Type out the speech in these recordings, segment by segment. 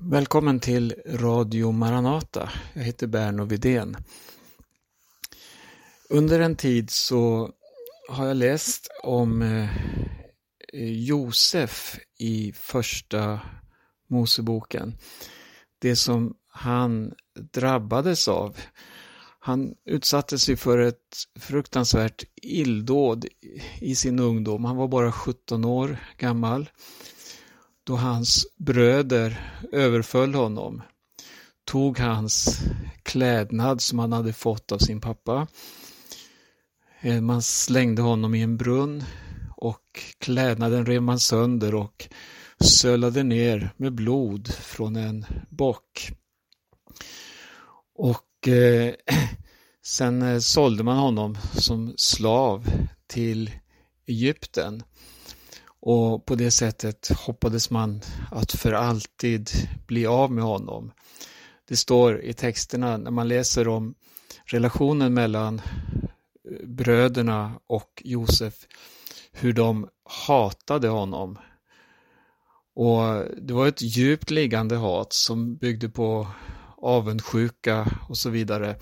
Välkommen till Radio Maranata. Jag heter Berno Vidén. Under en tid så har jag läst om eh, Josef i första Moseboken. Det som han drabbades av. Han utsattes ju för ett fruktansvärt illdåd i sin ungdom. Han var bara 17 år gammal då hans bröder överföll honom, tog hans klädnad som han hade fått av sin pappa. Eh, man slängde honom i en brunn och klädnaden rev man sönder och sölade ner med blod från en bock. Och eh, sen eh, sålde man honom som slav till Egypten. Och på det sättet hoppades man att för alltid bli av med honom. Det står i texterna när man läser om relationen mellan eh, bröderna och Josef, hur de hatade honom. Och Det var ett djupt liggande hat som byggde på avundsjuka och så vidare.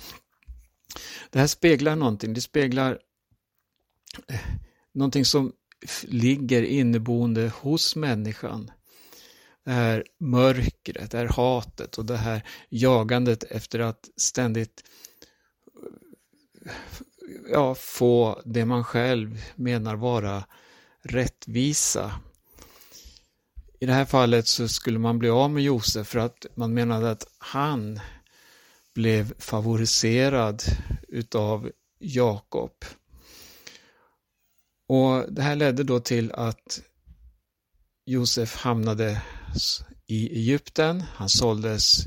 Det här speglar någonting, det speglar eh, någonting som ligger inneboende hos människan. Det här mörkret, det här hatet och det här jagandet efter att ständigt ja, få det man själv menar vara rättvisa. I det här fallet så skulle man bli av med Josef för att man menade att han blev favoriserad utav Jakob. Och Det här ledde då till att Josef hamnade i Egypten. Han såldes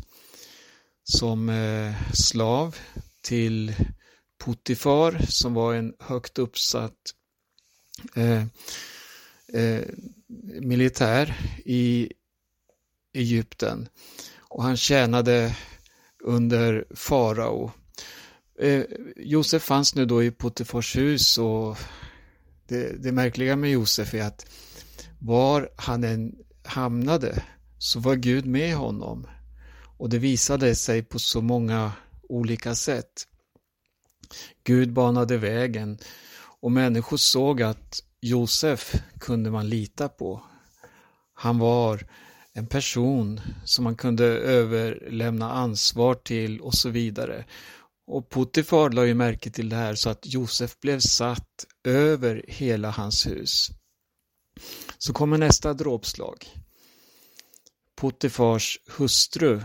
som eh, slav till Potifar som var en högt uppsatt eh, eh, militär i Egypten. Och han tjänade under farao. Eh, Josef fanns nu då i Potifars hus och det, det märkliga med Josef är att var han än hamnade så var Gud med honom. Och det visade sig på så många olika sätt. Gud banade vägen och människor såg att Josef kunde man lita på. Han var en person som man kunde överlämna ansvar till och så vidare. Och Potifar la ju märke till det här så att Josef blev satt över hela hans hus. Så kommer nästa dråpslag. Potifars hustru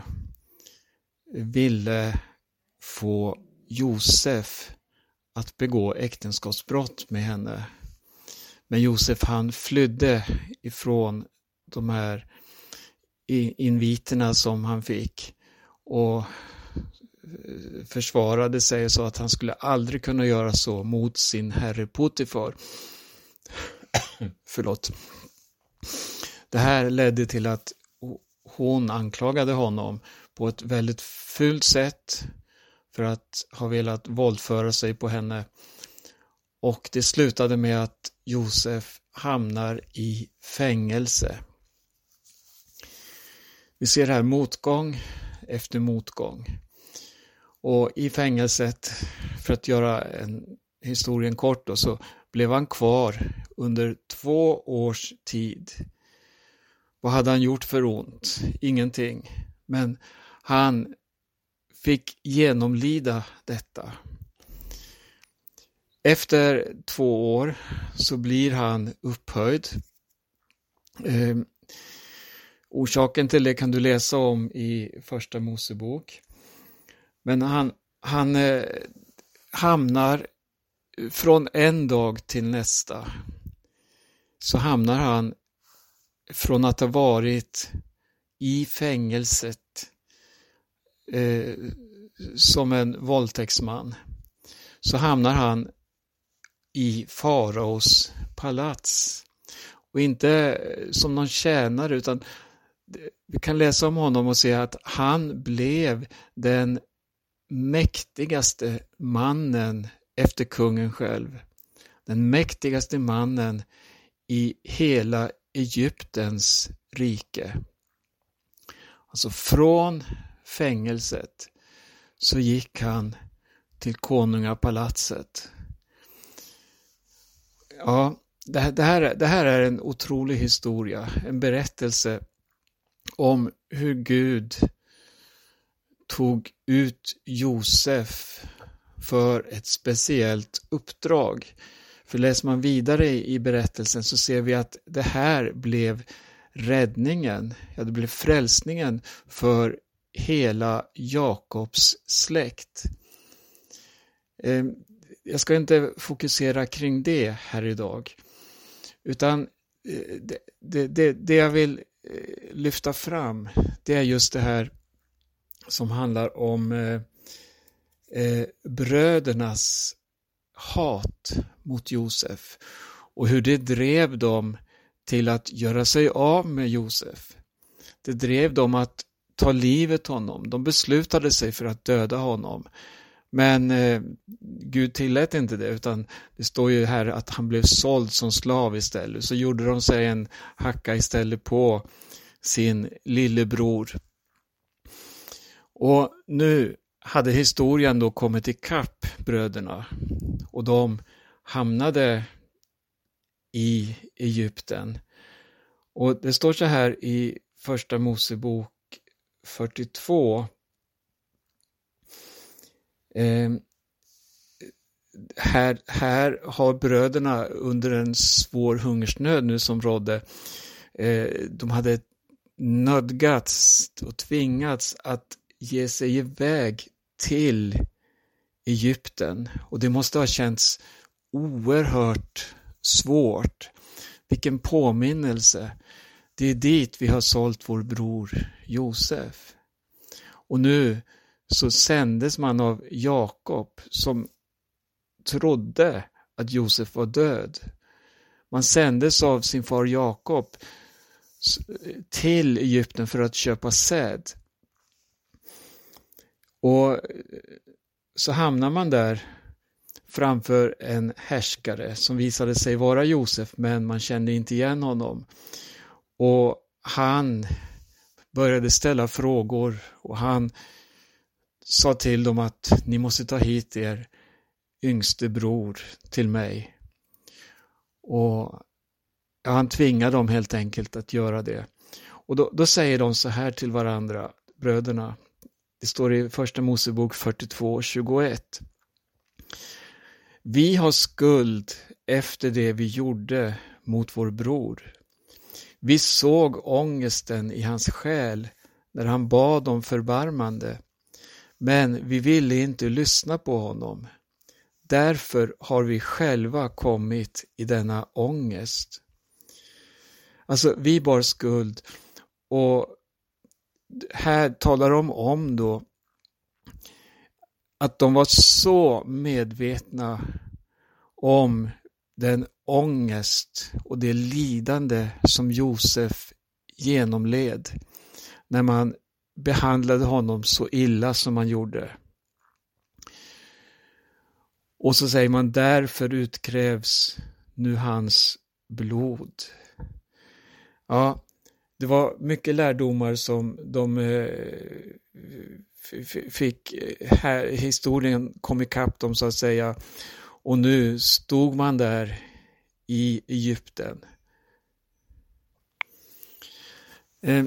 ville få Josef att begå äktenskapsbrott med henne. Men Josef han flydde ifrån de här inviterna som han fick och försvarade sig och sa att han skulle aldrig kunna göra så mot sin herre Potifar. Förlåt. Det här ledde till att hon anklagade honom på ett väldigt fult sätt för att ha velat våldföra sig på henne. Och det slutade med att Josef hamnar i fängelse. Vi ser här motgång efter motgång. Och i fängelset, för att göra en, historien kort då, så blev han kvar under två års tid. Vad hade han gjort för ont? Ingenting. Men han fick genomlida detta. Efter två år så blir han upphöjd. Eh, orsaken till det kan du läsa om i Första Mosebok. Men han, han eh, hamnar från en dag till nästa så hamnar han från att ha varit i fängelset eh, som en våldtäktsman så hamnar han i faraos palats. Och inte eh, som någon tjänare utan vi kan läsa om honom och se att han blev den mäktigaste mannen efter kungen själv. Den mäktigaste mannen i hela Egyptens rike. Alltså från fängelset så gick han till konungapalatset. Ja, det här, det, här, det här är en otrolig historia, en berättelse om hur Gud tog ut Josef för ett speciellt uppdrag. För läser man vidare i berättelsen så ser vi att det här blev räddningen, ja det blev frälsningen för hela Jakobs släkt. Ehm, jag ska inte fokusera kring det här idag, utan eh, det, det, det jag vill eh, lyfta fram, det är just det här som handlar om eh, eh, brödernas hat mot Josef och hur det drev dem till att göra sig av med Josef. Det drev dem att ta livet honom. De beslutade sig för att döda honom. Men eh, Gud tillät inte det utan det står ju här att han blev såld som slav istället. Så gjorde de sig en hacka istället på sin lillebror. Och nu hade historien då kommit ikapp bröderna och de hamnade i Egypten. Och det står så här i första Mosebok 42. Eh, här, här har bröderna under en svår hungersnöd nu som rådde, eh, de hade nödgats och tvingats att ge sig iväg till Egypten och det måste ha känts oerhört svårt. Vilken påminnelse. Det är dit vi har sålt vår bror Josef. Och nu så sändes man av Jakob som trodde att Josef var död. Man sändes av sin far Jakob till Egypten för att köpa säd. Och eh, så hamnar man där framför en härskare som visade sig vara Josef men man kände inte igen honom. Och han började ställa frågor och han sa till dem att ni måste ta hit er yngste bror till mig. Och han tvingade dem helt enkelt att göra det. Och då, då säger de så här till varandra, bröderna. Det står i första Mosebok 42 21. Vi har skuld efter det vi gjorde mot vår bror. Vi såg ångesten i hans själ när han bad om förbarmande, men vi ville inte lyssna på honom. Därför har vi själva kommit i denna ångest. Alltså, vi bar skuld och här talar de om då att de var så medvetna om den ångest och det lidande som Josef genomled när man behandlade honom så illa som man gjorde. Och så säger man därför utkrävs nu hans blod. Ja, det var mycket lärdomar som de eh, fick, eh, här, historien kom ikapp dem så att säga. Och nu stod man där i Egypten. Eh,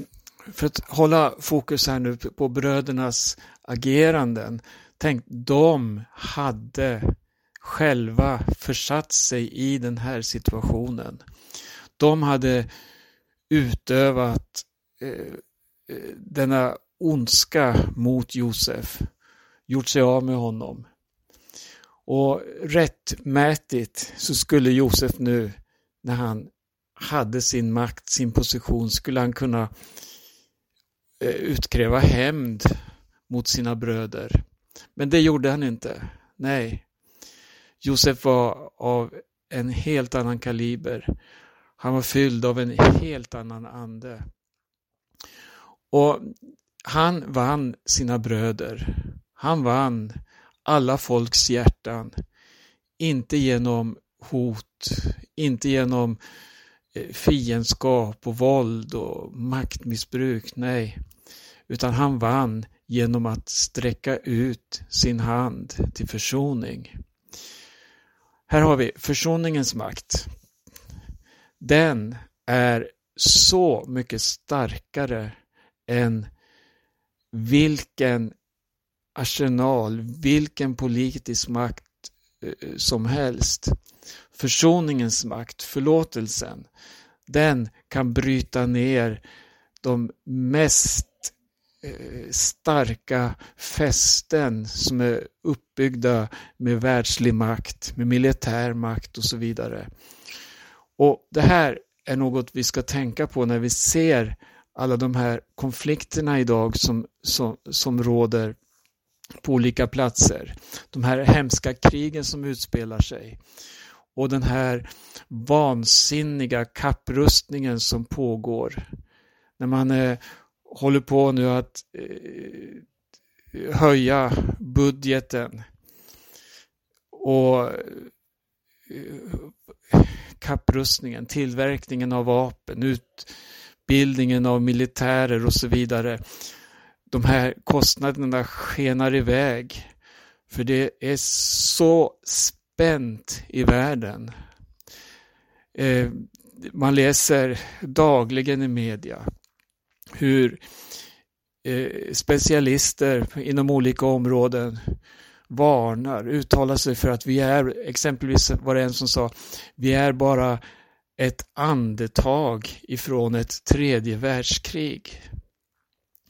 för att hålla fokus här nu på brödernas ageranden. Tänk, de hade själva försatt sig i den här situationen. De hade utövat eh, eh, denna ondska mot Josef, gjort sig av med honom. Och rättmätigt så skulle Josef nu, när han hade sin makt, sin position, skulle han kunna eh, utkräva hämnd mot sina bröder. Men det gjorde han inte. Nej. Josef var av en helt annan kaliber. Han var fylld av en helt annan ande. Och han vann sina bröder. Han vann alla folks hjärtan. Inte genom hot, inte genom eh, fiendskap och våld och maktmissbruk, nej. utan han vann genom att sträcka ut sin hand till försoning. Här har vi försoningens makt. Den är så mycket starkare än vilken arsenal, vilken politisk makt eh, som helst. Försoningens makt, förlåtelsen, den kan bryta ner de mest eh, starka fästen som är uppbyggda med världslig makt, med militär makt och så vidare. Och Det här är något vi ska tänka på när vi ser alla de här konflikterna idag som, som, som råder på olika platser. De här hemska krigen som utspelar sig och den här vansinniga kapprustningen som pågår. När man eh, håller på nu att eh, höja budgeten och kapprustningen, tillverkningen av vapen, utbildningen av militärer och så vidare. De här kostnaderna skenar iväg. För det är så spänt i världen. Eh, man läser dagligen i media hur eh, specialister inom olika områden varnar, uttalar sig för att vi är, exempelvis var det en som sa, vi är bara ett andetag ifrån ett tredje världskrig.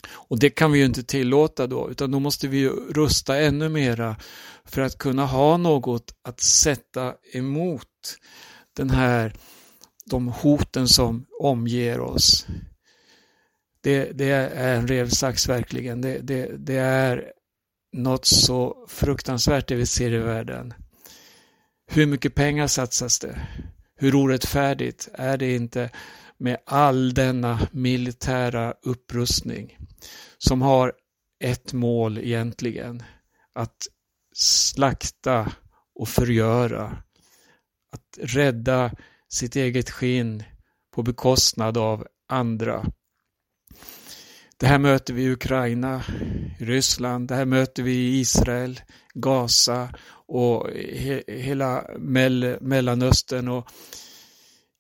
Och det kan vi ju inte tillåta då, utan då måste vi rusta ännu mera för att kunna ha något att sätta emot den här, de hoten som omger oss. Det, det är en revsax verkligen. Det, det, det är något så fruktansvärt det vi ser i världen. Hur mycket pengar satsas det? Hur orättfärdigt är det inte med all denna militära upprustning som har ett mål egentligen. Att slakta och förgöra. Att rädda sitt eget skinn på bekostnad av andra. Det här möter vi i Ukraina, Ryssland, det här möter vi i Israel, Gaza och he hela Mell Mellanöstern och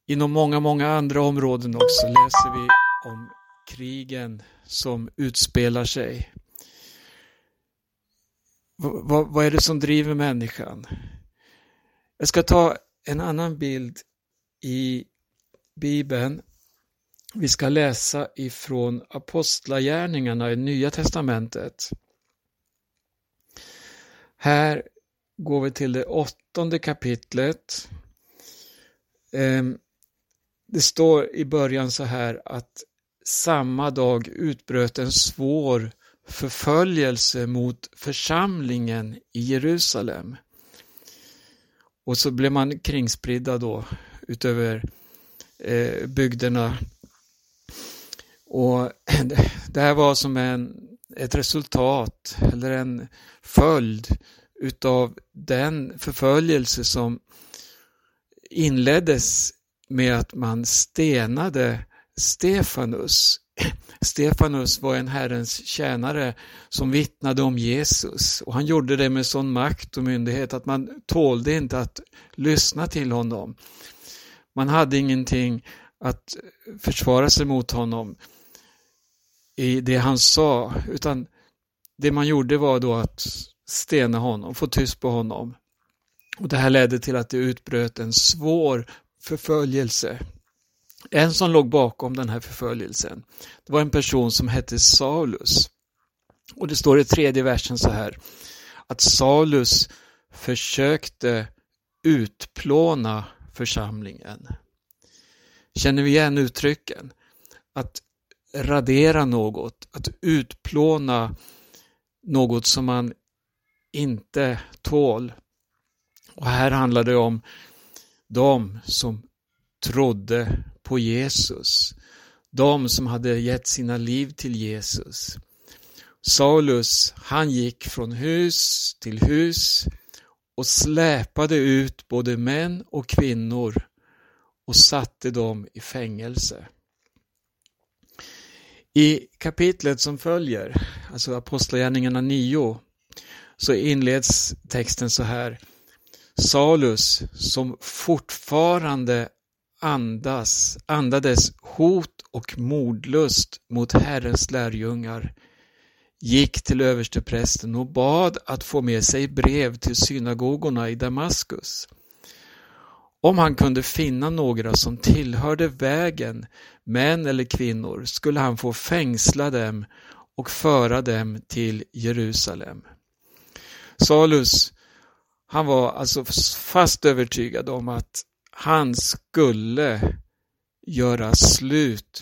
inom många, många andra områden också läser vi om krigen som utspelar sig. V vad är det som driver människan? Jag ska ta en annan bild i Bibeln vi ska läsa ifrån Apostlagärningarna i Nya Testamentet. Här går vi till det åttonde kapitlet. Ehm, det står i början så här att samma dag utbröt en svår förföljelse mot församlingen i Jerusalem. Och så blev man kringspridda då utöver eh, bygderna och Det här var som en, ett resultat eller en följd utav den förföljelse som inleddes med att man stenade Stefanus. Stefanus var en Herrens tjänare som vittnade om Jesus och han gjorde det med sån makt och myndighet att man tålde inte att lyssna till honom. Man hade ingenting att försvara sig mot honom i det han sa, utan det man gjorde var då att stena honom, få tyst på honom. Och Det här ledde till att det utbröt en svår förföljelse. En som låg bakom den här förföljelsen, det var en person som hette Saulus. Och det står i tredje versen så här, att Saulus försökte utplåna församlingen. Känner vi igen uttrycken? Att radera något, att utplåna något som man inte tål. Och här handlar det om de som trodde på Jesus. De som hade gett sina liv till Jesus. Saulus, han gick från hus till hus och släpade ut både män och kvinnor och satte dem i fängelse. I kapitlet som följer, alltså Apostlagärningarna 9, så inleds texten så här. Salus, som fortfarande andas, andades hot och mordlust mot Herrens lärjungar, gick till översteprästen och bad att få med sig brev till synagogorna i Damaskus. Om han kunde finna några som tillhörde vägen, män eller kvinnor, skulle han få fängsla dem och föra dem till Jerusalem. Salus, han var alltså fast övertygad om att han skulle göra slut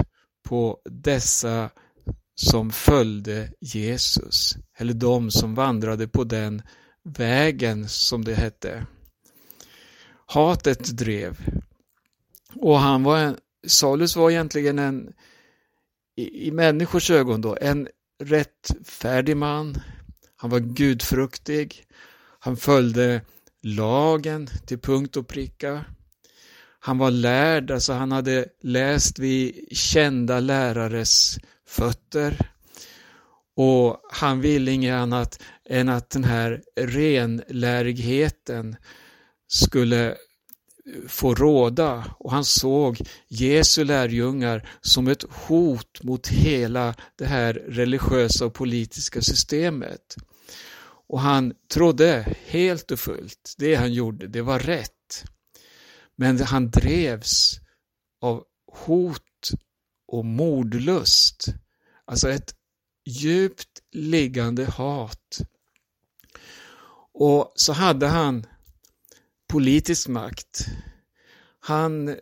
på dessa som följde Jesus, eller de som vandrade på den vägen som det hette. Hatet drev. Och han var en, Salus var egentligen en, i, i människors ögon då, en rättfärdig man. Han var gudfruktig. Han följde lagen till punkt och pricka. Han var lärd, alltså han hade läst vid kända lärares fötter. Och han ville inget annat än att den här renlärigheten skulle eh, få råda och han såg Jesu lärjungar som ett hot mot hela det här religiösa och politiska systemet. Och han trodde helt och fullt, det han gjorde, det var rätt. Men han drevs av hot och mordlust. Alltså ett djupt liggande hat. Och så hade han politisk makt. Han eh,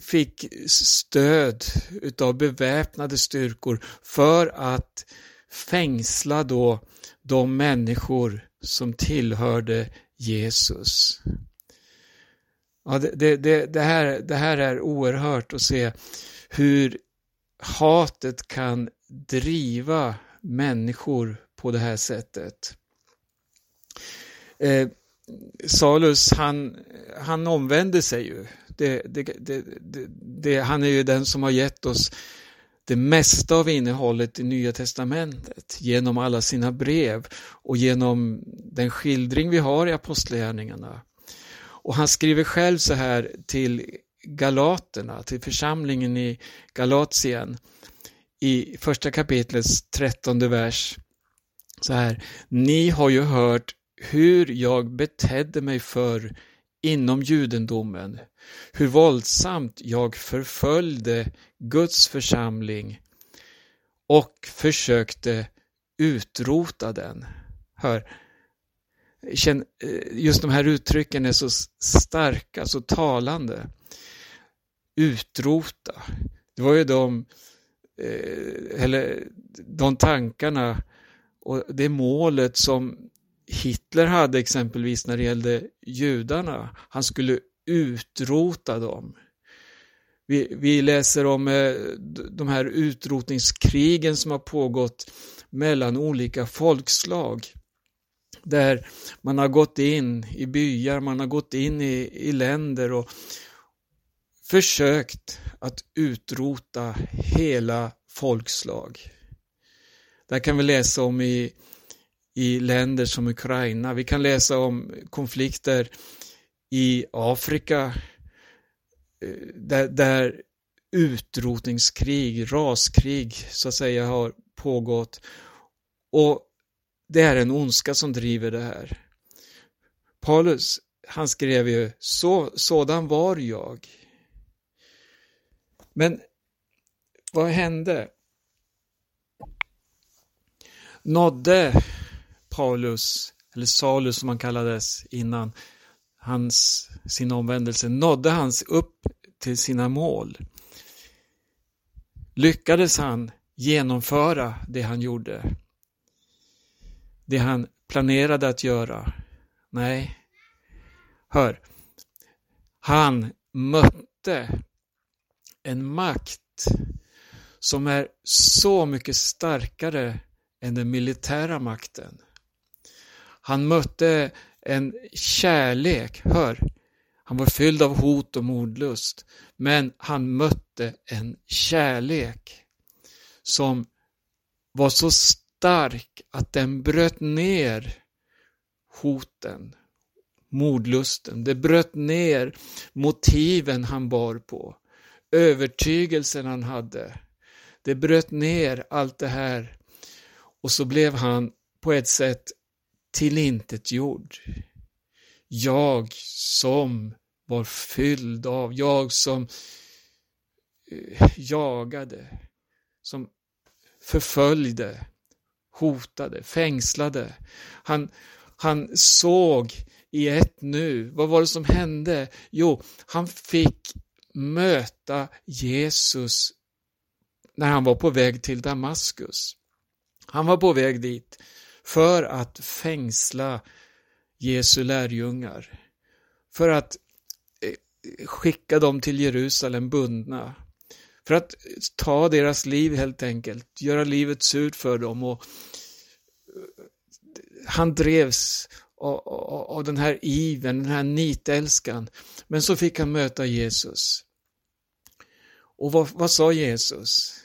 fick stöd utav beväpnade styrkor för att fängsla då de människor som tillhörde Jesus. Ja, det, det, det, här, det här är oerhört att se hur hatet kan driva människor på det här sättet. Eh, Salus, han, han omvände sig ju. Det, det, det, han är ju den som har gett oss det mesta av innehållet i Nya Testamentet genom alla sina brev och genom den skildring vi har i Apostlagärningarna. Och han skriver själv så här till Galaterna, till församlingen i Galatien i första kapitlets trettonde vers. Så här, ni har ju hört hur jag betedde mig för inom judendomen, hur våldsamt jag förföljde Guds församling och försökte utrota den. Hör, eh, just de här uttrycken är så starka, så talande. Utrota. Det var ju de, eh, eller de tankarna och det målet som Hitler hade exempelvis när det gällde judarna. Han skulle utrota dem. Vi, vi läser om eh, de här utrotningskrigen som har pågått mellan olika folkslag där man har gått in i byar, man har gått in i, i länder och försökt att utrota hela folkslag. Där kan vi läsa om i, i länder som Ukraina, vi kan läsa om konflikter i Afrika eh, där, där utrotningskrig, raskrig så att säga har pågått. Och det är en ondska som driver det här. Paulus, han skrev ju, så, sådan var jag. Men vad hände? Nådde Paulus, eller Salus som han kallades innan hans, sin omvändelse, nådde hans upp till sina mål? Lyckades han genomföra det han gjorde? det han planerade att göra. Nej, hör. Han mötte en makt som är så mycket starkare än den militära makten. Han mötte en kärlek, hör, han var fylld av hot och mordlust, men han mötte en kärlek som var så stark att den bröt ner hoten, mordlusten. Det bröt ner motiven han bar på, övertygelsen han hade. Det bröt ner allt det här och så blev han på ett sätt tillintetgjord. Jag som var fylld av, jag som eh, jagade, som förföljde, hotade, fängslade. Han, han såg i ett nu, vad var det som hände? Jo, han fick möta Jesus när han var på väg till Damaskus. Han var på väg dit för att fängsla Jesu lärjungar. För att eh, skicka dem till Jerusalem bundna. För att ta deras liv helt enkelt, göra livet surt för dem. Och eh, han drevs av, av, av den här iven, den här nitälskan. Men så fick han möta Jesus. Och vad, vad sa Jesus?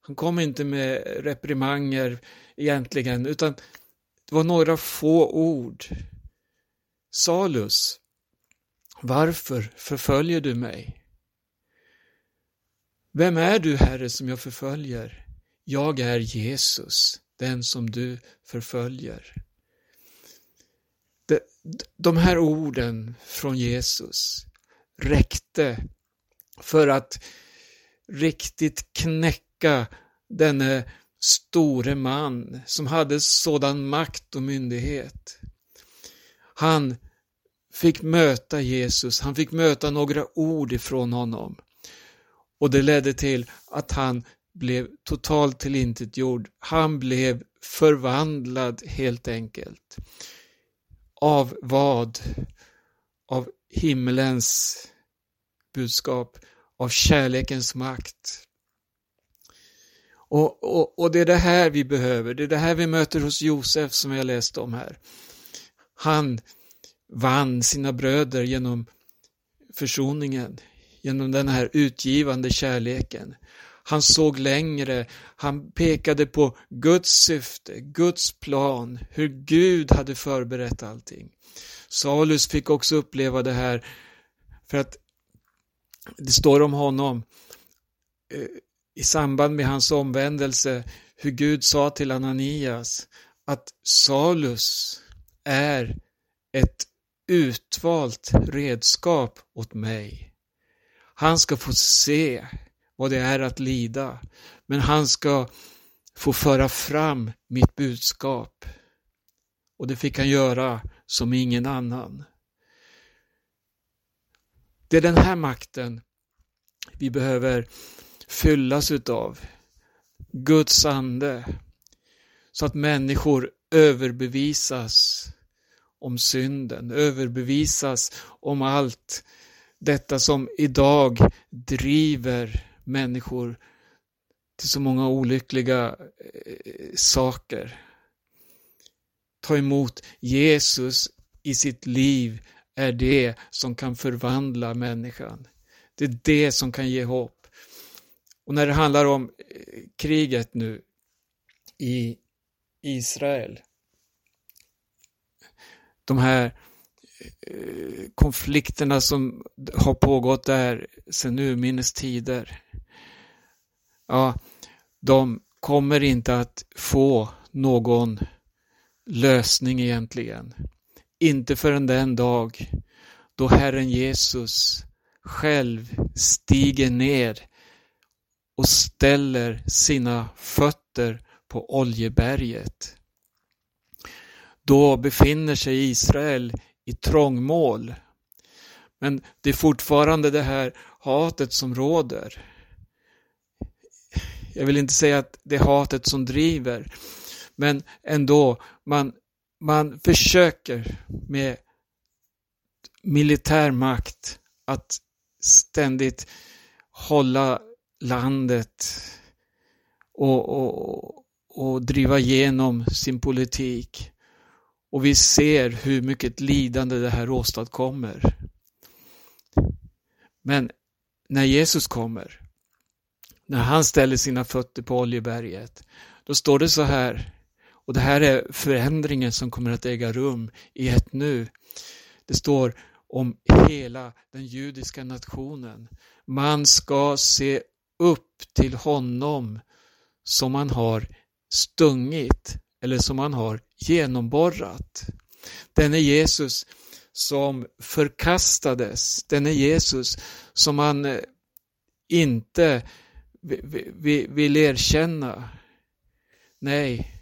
Han kom inte med reprimanger egentligen, utan det var några få ord. Salus, varför förföljer du mig? Vem är du, Herre, som jag förföljer? Jag är Jesus, den som du förföljer. De här orden från Jesus räckte för att riktigt knäcka denne store man som hade sådan makt och myndighet. Han fick möta Jesus, han fick möta några ord ifrån honom. Och det ledde till att han blev totalt tillintetgjord. Han blev förvandlad helt enkelt. Av vad? Av himmelens budskap, av kärlekens makt. Och, och, och det är det här vi behöver, det är det här vi möter hos Josef som jag läste om här. Han vann sina bröder genom försoningen, genom den här utgivande kärleken. Han såg längre, han pekade på Guds syfte, Guds plan, hur Gud hade förberett allting. Salus fick också uppleva det här för att det står om honom eh, i samband med hans omvändelse hur Gud sa till Ananias att Salus är ett utvalt redskap åt mig. Han ska få se vad det är att lida, men han ska få föra fram mitt budskap. Och det fick han göra som ingen annan. Det är den här makten vi behöver fyllas utav. Guds ande. Så att människor överbevisas om synden, överbevisas om allt detta som idag driver människor till så många olyckliga eh, saker. Ta emot Jesus i sitt liv är det som kan förvandla människan. Det är det som kan ge hopp. Och när det handlar om eh, kriget nu i Israel, de här eh, konflikterna som har pågått där sedan urminnes tider, ja, de kommer inte att få någon lösning egentligen. Inte förrän den dag då Herren Jesus själv stiger ner och ställer sina fötter på Oljeberget. Då befinner sig Israel i trångmål. Men det är fortfarande det här hatet som råder. Jag vill inte säga att det är hatet som driver, men ändå, man, man försöker med militär makt att ständigt hålla landet och, och, och driva igenom sin politik. Och vi ser hur mycket lidande det här åstadkommer. Men när Jesus kommer, när han ställer sina fötter på Oljeberget, då står det så här, och det här är förändringen som kommer att äga rum i ett nu. Det står om hela den judiska nationen. Man ska se upp till honom som man har stungit eller som man har genomborrat. Denne Jesus som förkastades, denne Jesus som man eh, inte vill erkänna. Nej,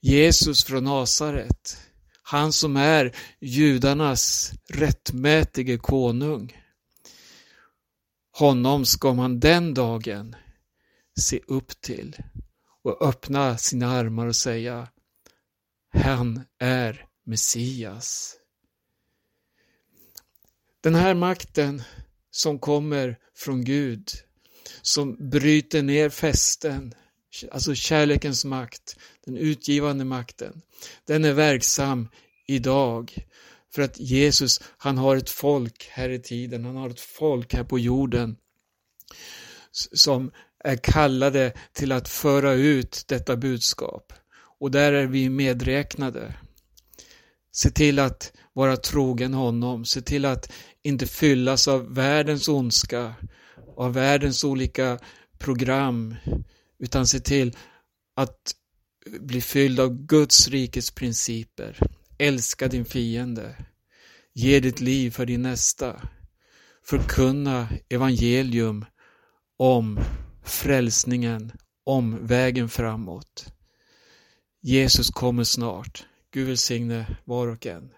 Jesus från Nasaret, han som är judarnas rättmätige konung. Honom ska man den dagen se upp till och öppna sina armar och säga Han är Messias. Den här makten som kommer från Gud, som bryter ner fästen, alltså kärlekens makt, den utgivande makten, den är verksam idag. För att Jesus, han har ett folk här i tiden, han har ett folk här på jorden som är kallade till att föra ut detta budskap. Och där är vi medräknade. Se till att vara trogen honom, se till att inte fyllas av världens ondska, av världens olika program, utan se till att bli fylld av Guds rikes principer. Älska din fiende. Ge ditt liv för din nästa. Förkunna evangelium om frälsningen, om vägen framåt. Jesus kommer snart. Gud välsigne var och en.